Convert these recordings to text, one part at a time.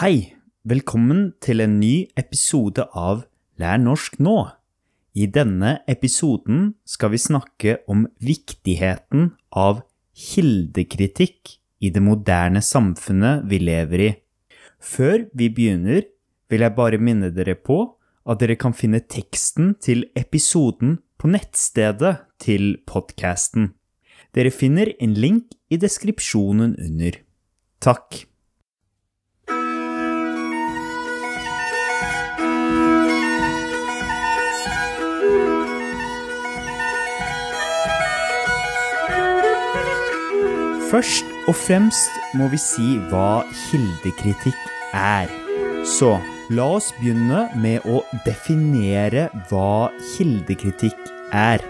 Hei! Velkommen til en ny episode av Lær norsk nå. I denne episoden skal vi snakke om viktigheten av kildekritikk i det moderne samfunnet vi lever i. Før vi begynner, vil jeg bare minne dere på at dere kan finne teksten til episoden på nettstedet til podkasten. Dere finner en link i deskripsjonen under. Takk. Først og fremst må vi si hva kildekritikk er. Så la oss begynne med å definere hva kildekritikk er.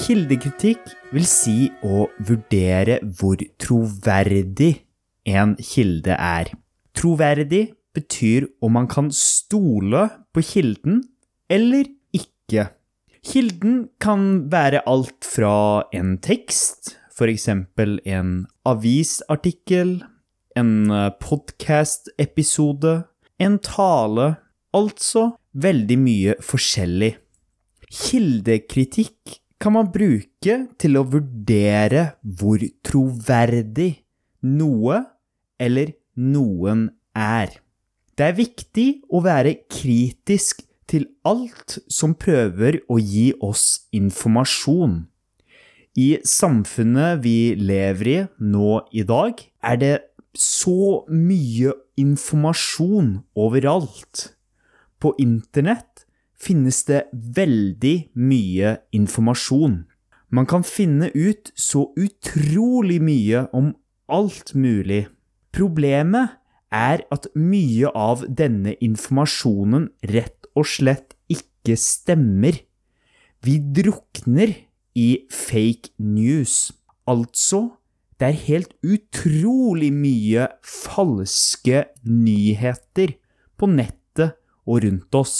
Kildekritikk vil si å vurdere hvor troverdig en kilde er. Troverdig betyr om man kan stole på kilden eller ikke. Kilden kan være alt fra en tekst, f.eks. en avisartikkel, en podkast-episode, en tale Altså veldig mye forskjellig. Kildekritikk kan man bruke til å vurdere hvor troverdig noe eller noen er. Det er viktig å være kritisk til alt som prøver å gi oss informasjon. I samfunnet vi lever i nå i dag, er det så mye informasjon overalt. På internett finnes det veldig mye informasjon. Man kan finne ut så utrolig mye om alt mulig. Problemet er at mye av denne informasjonen rett og slett ikke stemmer. Vi drukner i fake news. Altså, det er helt utrolig mye falske nyheter på nettet og rundt oss.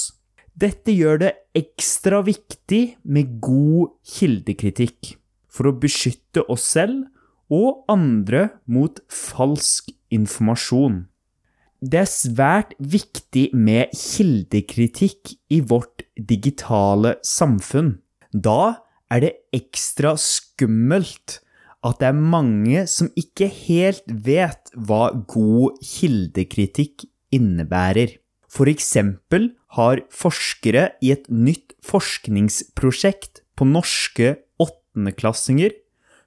Dette gjør det ekstra viktig med god kildekritikk for å beskytte oss selv og andre mot falsk informasjon. Det er svært viktig med kildekritikk i vårt digitale samfunn. Da er det ekstra skummelt at det er mange som ikke helt vet hva god kildekritikk innebærer. For eksempel har forskere i et nytt forskningsprosjekt på norske åttendeklassinger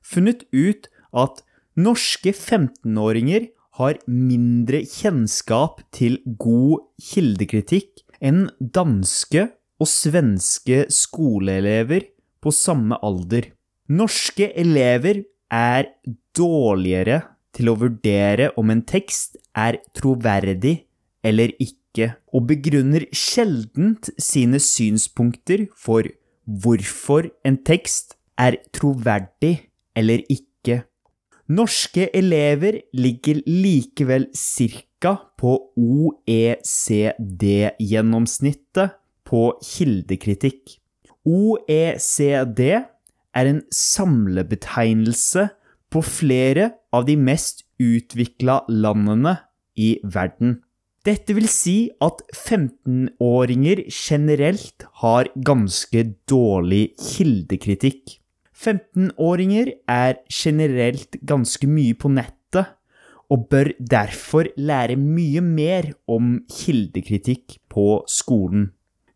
funnet ut at norske 15-åringer har mindre kjennskap til god kildekritikk enn danske og svenske skoleelever på samme alder. Norske elever er dårligere til å vurdere om en tekst er troverdig eller ikke, og begrunner sjeldent sine synspunkter for hvorfor en tekst er troverdig eller ikke. Norske elever ligger likevel ca. på OECD-gjennomsnittet på kildekritikk. OECD er en samlebetegnelse på flere av de mest utvikla landene i verden. Dette vil si at 15-åringer generelt har ganske dårlig kildekritikk. 15-åringer er generelt ganske mye på nettet, og bør derfor lære mye mer om kildekritikk på skolen.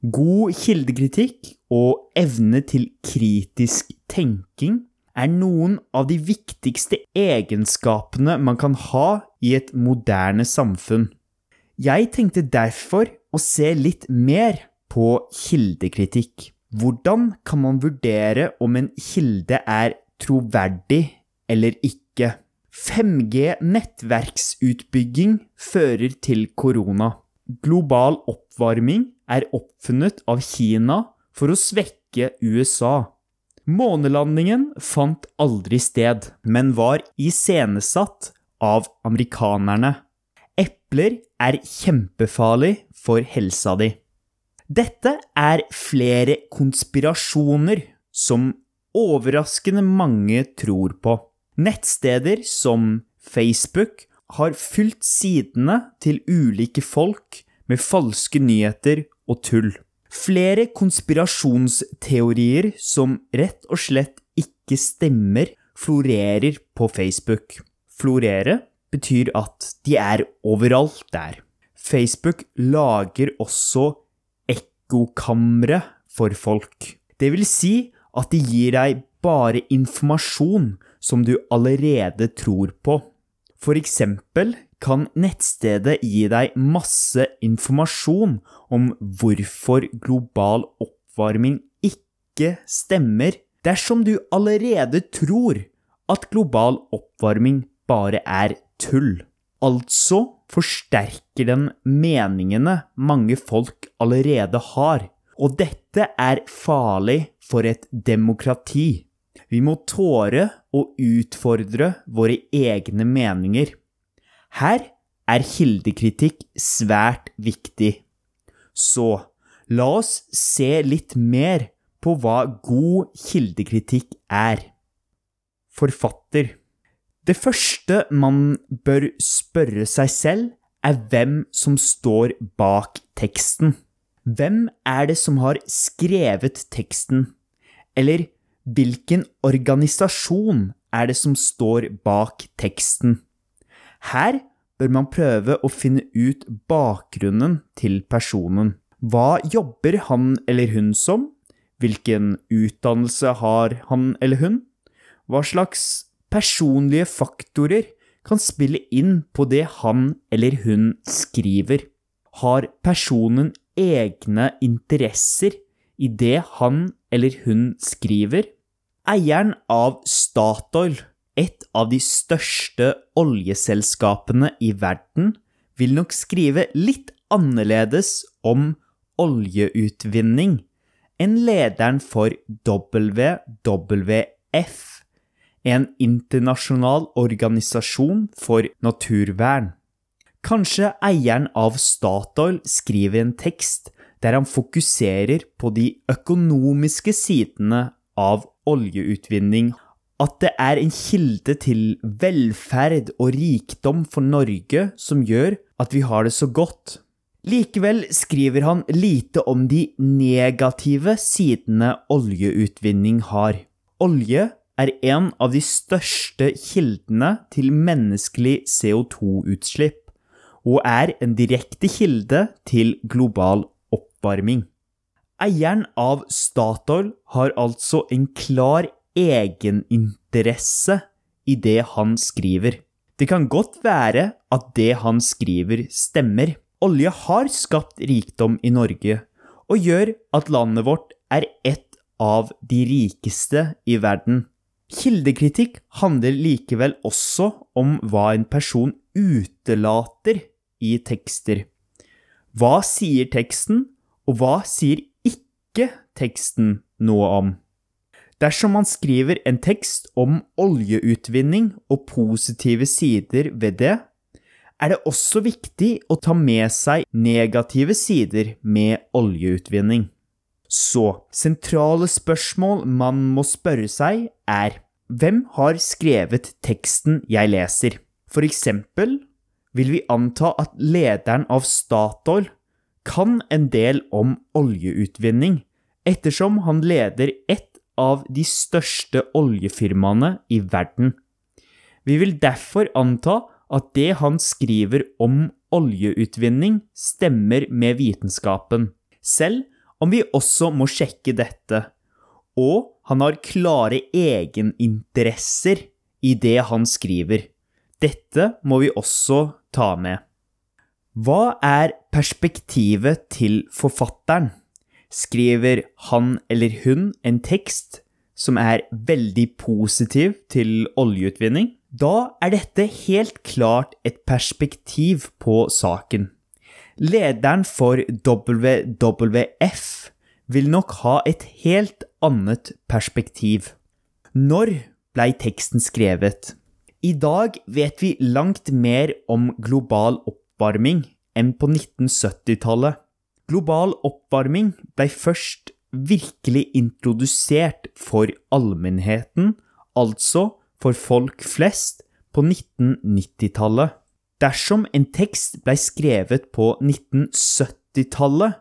God kildekritikk og evne til kritisk tenking er noen av de viktigste egenskapene man kan ha i et moderne samfunn. Jeg tenkte derfor å se litt mer på kildekritikk. Hvordan kan man vurdere om en kilde er troverdig eller ikke? 5G nettverksutbygging fører til korona. Global oppvarming er oppfunnet av Kina for å svekke USA. Månelandingen fant aldri sted, men var iscenesatt av amerikanerne. Epler er kjempefarlig for helsa di. Dette er flere konspirasjoner som overraskende mange tror på. Nettsteder som Facebook har fylt sidene til ulike folk med falske nyheter og tull. Flere konspirasjonsteorier som rett og slett ikke stemmer, florerer på Facebook. Florere betyr at de er overalt der. Facebook lager også ekkokamre for folk. Det vil si at de gir deg bare informasjon som du allerede tror på. For eksempel kan nettstedet gi deg masse informasjon om hvorfor global oppvarming ikke stemmer, dersom du allerede tror at global oppvarming bare er tull. Altså forsterker den meningene mange folk allerede har, og dette er farlig for et demokrati. Vi må tåre å utfordre våre egne meninger. Her er kildekritikk svært viktig. Så la oss se litt mer på hva god kildekritikk er. Forfatter. Det første man bør spørre seg selv, er hvem som står bak teksten. Hvem er det som har skrevet teksten? Eller hvilken organisasjon er det som står bak teksten? Her bør man prøve å finne ut bakgrunnen til personen. Hva jobber han eller hun som? Hvilken utdannelse har han eller hun? Hva slags personlige faktorer kan spille inn på det han eller hun skriver? Har personen egne interesser i det han eller hun skriver. Eieren av Statoil, et av de største oljeselskapene i verden, vil nok skrive litt annerledes om oljeutvinning enn lederen for WWF, en internasjonal organisasjon for naturvern. Kanskje eieren av Statoil skriver en tekst der han fokuserer på de økonomiske sidene av oljeutvinning, at det er en kilde til velferd og rikdom for Norge som gjør at vi har det så godt. Likevel skriver han lite om de negative sidene oljeutvinning har. Olje er en av de største kildene til menneskelig CO2-utslipp, og er en direkte kilde til global oppvarming. Eieren av Statoil har altså en klar egeninteresse i det han skriver. Det kan godt være at det han skriver, stemmer. Olje har skapt rikdom i Norge, og gjør at landet vårt er et av de rikeste i verden. Kildekritikk handler likevel også om hva en person utelater i tekster. Hva sier teksten, og hva sier ikke teksten noe om? Dersom man skriver en tekst om oljeutvinning og positive sider ved det, er det også viktig å ta med seg negative sider med oljeutvinning. Så sentrale spørsmål man må spørre seg, er hvem har skrevet teksten jeg leser? For eksempel vil vi anta at lederen av Statoil kan en del om oljeutvinning, ettersom han leder ett av de største oljefirmaene i verden. Vi vil derfor anta at det han skriver om oljeutvinning, stemmer med vitenskapen, selv om vi også må sjekke dette. Og han har klare egeninteresser i det han skriver. Dette må vi også ta med. Hva er perspektivet til forfatteren? Skriver han eller hun en tekst som er veldig positiv til oljeutvinning? Da er dette helt klart et perspektiv på saken. Lederen for WWF vil nok ha et helt annet perspektiv. Når blei teksten skrevet? I dag vet vi langt mer om global oppvarming enn på 1970-tallet. Global oppvarming ble først virkelig introdusert for allmennheten, altså for folk flest, på 1990-tallet. Dersom en tekst blei skrevet på 1970-tallet,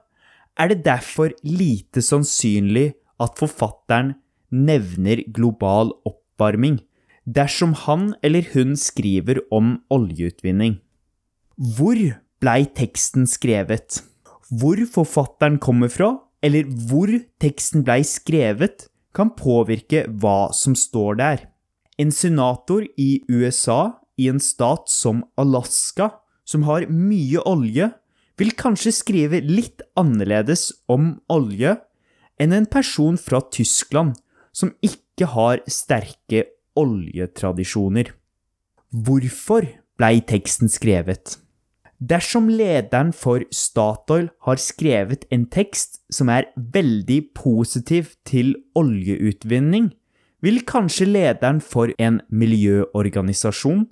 er det derfor lite sannsynlig at forfatteren nevner global oppvarming dersom han eller hun skriver om oljeutvinning. Hvor blei teksten skrevet? Hvor forfatteren kommer fra, eller hvor teksten blei skrevet, kan påvirke hva som står der. En senator i USA, i en stat som Alaska, som har mye olje, vil kanskje skrive litt annerledes om olje enn en person fra Tyskland, som ikke har sterke oljetradisjoner. Hvorfor blei teksten skrevet? Dersom lederen for Statoil har skrevet en tekst som er veldig positiv til oljeutvinning, vil kanskje lederen for en miljøorganisasjon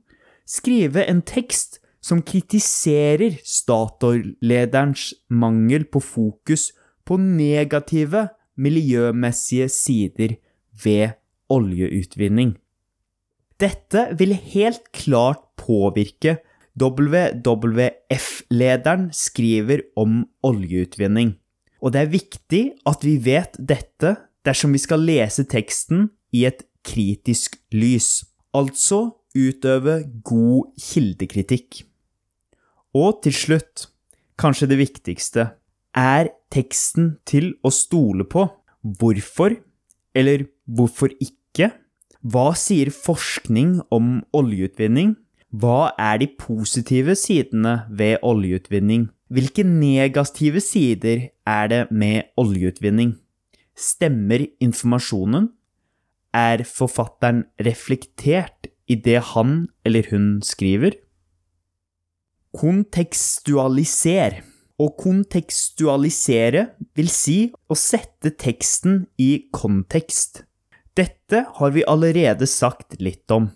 skrive en tekst som kritiserer Statoil-lederens mangel på fokus på negative miljømessige sider ved oljeutvinning. Dette vil helt klart påvirke WWF-lederen skriver om oljeutvinning. Og det er viktig at vi vet dette dersom vi skal lese teksten i et kritisk lys, altså utøve god kildekritikk. Og til slutt, kanskje det viktigste, er teksten til å stole på? Hvorfor, eller hvorfor ikke? Hva sier forskning om oljeutvinning? Hva er de positive sidene ved oljeutvinning? Hvilke negative sider er det med oljeutvinning? Stemmer informasjonen? Er forfatteren reflektert i det han eller hun skriver? Kontekstualiser. Å kontekstualisere vil si å sette teksten i kontekst. Dette har vi allerede sagt litt om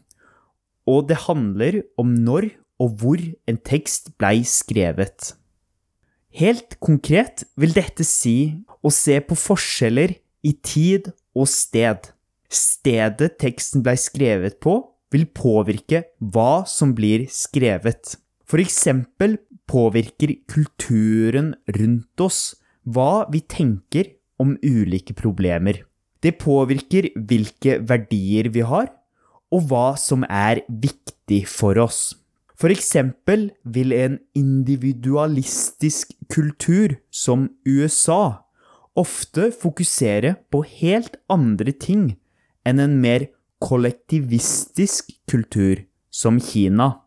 og det handler om når og hvor en tekst blei skrevet. Helt konkret vil dette si å se på forskjeller i tid og sted. Stedet teksten blei skrevet på, vil påvirke hva som blir skrevet. For eksempel påvirker kulturen rundt oss hva vi tenker om ulike problemer. Det påvirker hvilke verdier vi har, og hva som er viktig for oss. For eksempel vil en individualistisk kultur som USA ofte fokusere på helt andre ting enn en mer kollektivistisk kultur som Kina.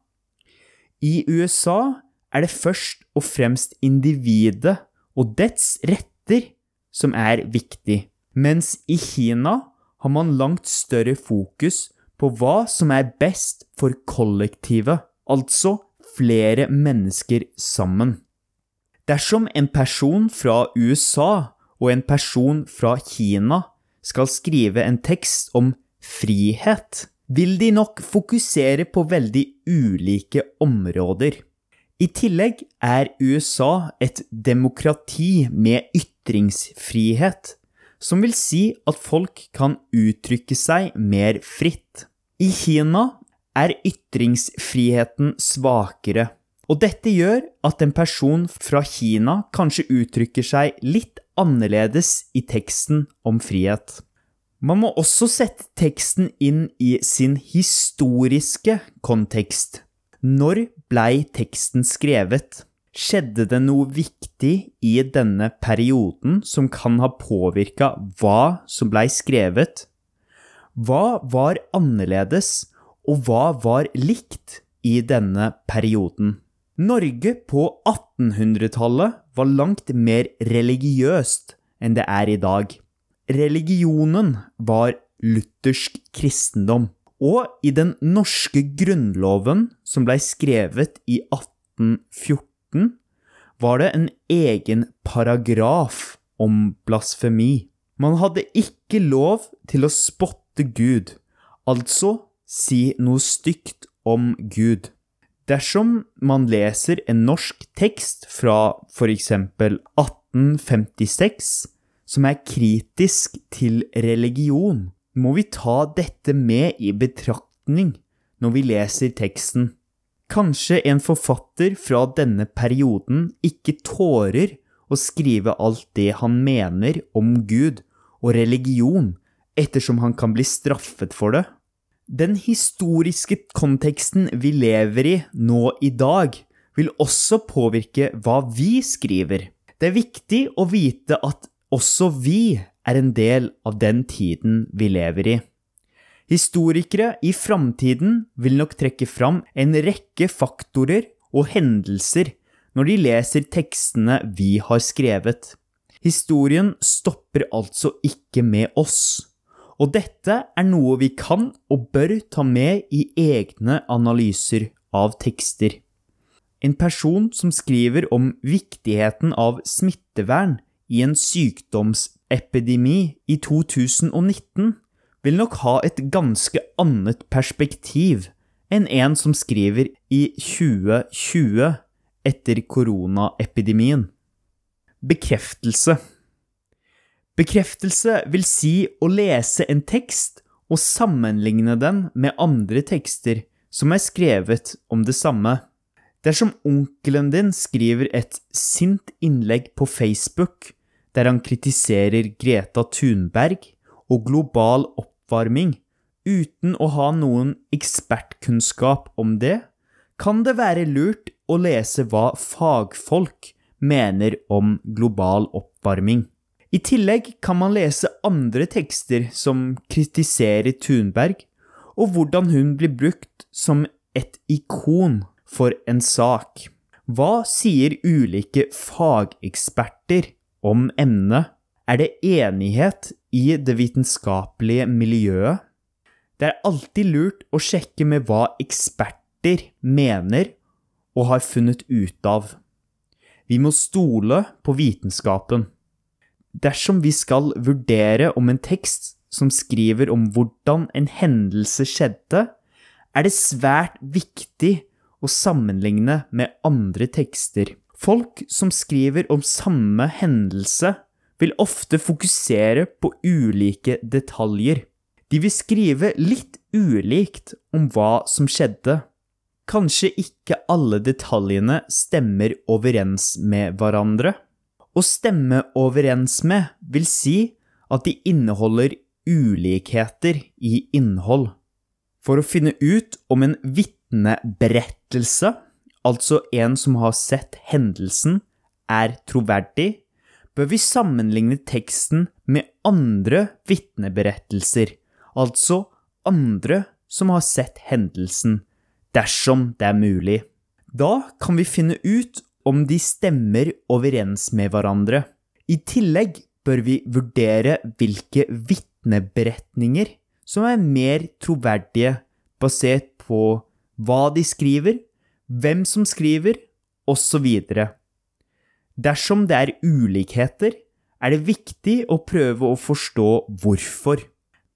I USA er det først og fremst individet og dets retter som er viktig, mens i Kina har man langt større fokus på hva som er best for kollektivet, altså flere mennesker sammen. Dersom en person fra USA og en person fra Kina skal skrive en tekst om frihet, vil de nok fokusere på veldig ulike områder. I tillegg er USA et demokrati med ytringsfrihet, som vil si at folk kan uttrykke seg mer fritt. I Kina er ytringsfriheten svakere, og dette gjør at en person fra Kina kanskje uttrykker seg litt annerledes i teksten om frihet. Man må også sette teksten inn i sin historiske kontekst. Når blei teksten skrevet? Skjedde det noe viktig i denne perioden som kan ha påvirka hva som blei skrevet? Hva var annerledes, og hva var likt i denne perioden? Norge på 1800-tallet var langt mer religiøst enn det er i dag. Religionen var luthersk kristendom. Og i den norske grunnloven, som blei skrevet i 1814, 19 var det en egen paragraf om blasfemi. Man hadde ikke lov til å spotte Gud, altså si noe stygt om Gud. Dersom man leser en norsk tekst fra f.eks. 1856 som er kritisk til religion, må vi ta dette med i betraktning når vi leser teksten. Kanskje en forfatter fra denne perioden ikke tårer å skrive alt det han mener om Gud og religion, ettersom han kan bli straffet for det. Den historiske konteksten vi lever i nå i dag, vil også påvirke hva vi skriver. Det er viktig å vite at også vi er en del av den tiden vi lever i. Historikere i framtiden vil nok trekke fram en rekke faktorer og hendelser når de leser tekstene vi har skrevet. Historien stopper altså ikke med oss, og dette er noe vi kan og bør ta med i egne analyser av tekster. En person som skriver om viktigheten av smittevern i en sykdomsepidemi i 2019, vil nok ha et ganske annet perspektiv enn en som skriver i 2020 etter koronaepidemien. Bekreftelse. Bekreftelse vil si å lese en tekst og sammenligne den med andre tekster som er skrevet om det samme. Dersom onkelen din skriver et sint innlegg på Facebook der han kritiserer Greta Thunberg og global oppvarming uten å ha noen ekspertkunnskap om det, kan det være lurt å lese hva fagfolk mener om global oppvarming. I tillegg kan man lese andre tekster som kritiserer Thunberg, og hvordan hun blir brukt som et ikon for en sak. Hva sier ulike fageksperter om emnet? Er det enighet i det vitenskapelige miljøet? Det er alltid lurt å sjekke med hva eksperter mener og har funnet ut av. Vi må stole på vitenskapen. Dersom vi skal vurdere om en tekst som skriver om hvordan en hendelse skjedde, er det svært viktig å sammenligne med andre tekster. Folk som skriver om samme hendelse, vil ofte fokusere på ulike detaljer. De vil skrive litt ulikt om hva som skjedde. Kanskje ikke alle detaljene stemmer overens med hverandre. Å stemme overens med vil si at de inneholder ulikheter i innhold. For å finne ut om en vitneberettelse, altså en som har sett hendelsen, er troverdig, bør vi sammenligne teksten med andre vitneberettelser, altså andre som har sett hendelsen, dersom det er mulig. Da kan vi finne ut om de stemmer overens med hverandre. I tillegg bør vi vurdere hvilke vitneberetninger som er mer troverdige basert på hva de skriver, hvem som skriver, osv. Dersom det er ulikheter, er det viktig å prøve å forstå hvorfor.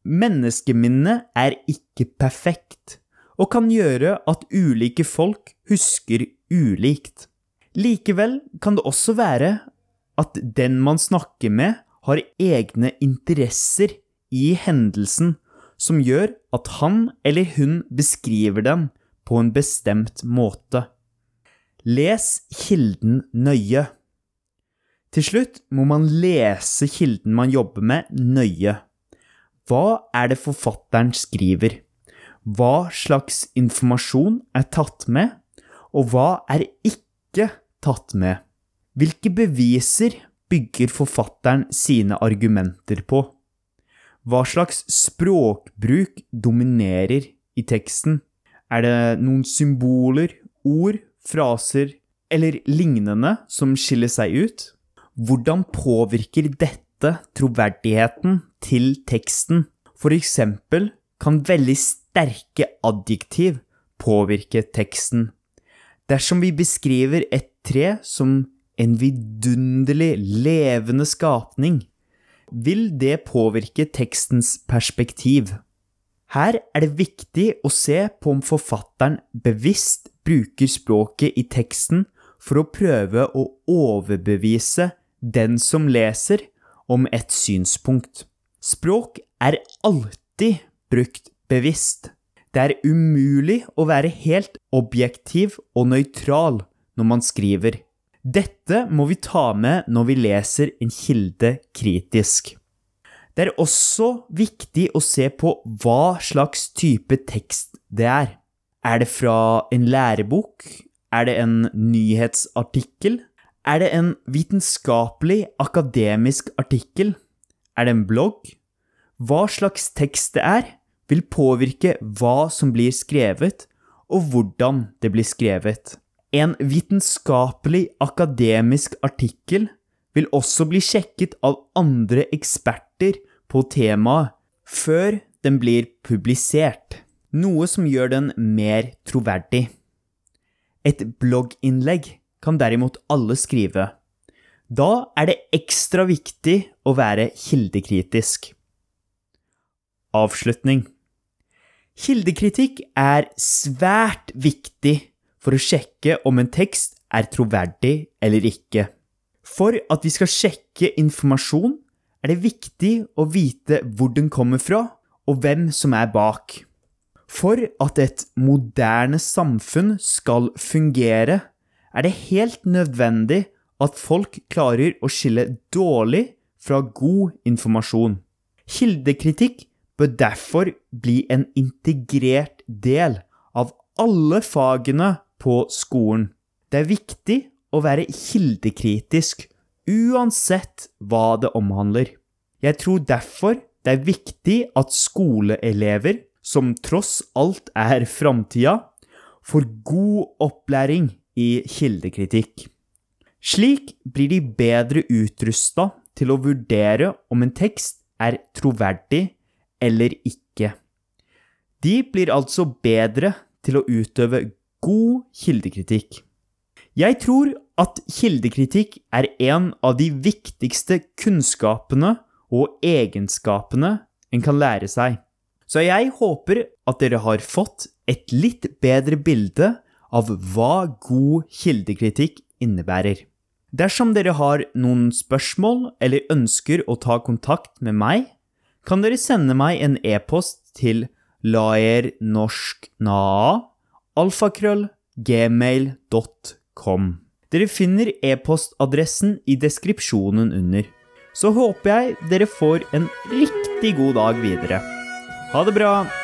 Menneskeminnet er ikke perfekt, og kan gjøre at ulike folk husker ulikt. Likevel kan det også være at den man snakker med, har egne interesser i hendelsen som gjør at han eller hun beskriver den på en bestemt måte. Les kilden nøye. Til slutt må man lese kilden man jobber med, nøye. Hva er det forfatteren skriver? Hva slags informasjon er tatt med, og hva er ikke tatt med? Hvilke beviser bygger forfatteren sine argumenter på? Hva slags språkbruk dominerer i teksten? Er det noen symboler, ord, fraser eller lignende som skiller seg ut? Hvordan påvirker dette troverdigheten til teksten? For eksempel kan veldig sterke adjektiv påvirke teksten. Dersom vi beskriver et tre som en vidunderlig levende skapning, vil det påvirke tekstens perspektiv. Her er det viktig å se på om forfatteren bevisst bruker språket i teksten for å prøve å overbevise den som leser, om et synspunkt. Språk er alltid brukt bevisst. Det er umulig å være helt objektiv og nøytral når man skriver. Dette må vi ta med når vi leser en kilde kritisk. Det er også viktig å se på hva slags type tekst det er. Er det fra en lærebok? Er det en nyhetsartikkel? Er det en vitenskapelig, akademisk artikkel? Er det en blogg? Hva slags tekst det er, vil påvirke hva som blir skrevet, og hvordan det blir skrevet. En vitenskapelig, akademisk artikkel vil også bli sjekket av andre eksperter på temaet før den blir publisert, noe som gjør den mer troverdig. Et blogginnlegg kan derimot alle skrive. Da er det ekstra viktig å være kildekritisk. Avslutning Kildekritikk er svært viktig for å sjekke om en tekst er troverdig eller ikke. For at vi skal sjekke informasjon, er det viktig å vite hvor den kommer fra, og hvem som er bak. For at et moderne samfunn skal fungere, er det helt nødvendig at folk klarer å skille dårlig fra god informasjon. Kildekritikk bør derfor bli en integrert del av alle fagene på skolen. Det er viktig å være kildekritisk uansett hva det omhandler. Jeg tror derfor det er viktig at skoleelever, som tross alt er framtida, får god opplæring i kildekritikk. Slik blir de bedre utrusta til å vurdere om en tekst er troverdig eller ikke. De blir altså bedre til å utøve god kildekritikk. Jeg tror at kildekritikk er en av de viktigste kunnskapene og egenskapene en kan lære seg. Så jeg håper at dere har fått et litt bedre bilde av hva god kildekritikk innebærer. Dersom dere har noen spørsmål eller ønsker å ta kontakt med meg, kan dere sende meg en e-post til laernorsknaa Dere finner e-postadressen i deskripsjonen under. Så håper jeg dere får en riktig god dag videre. Ha det bra!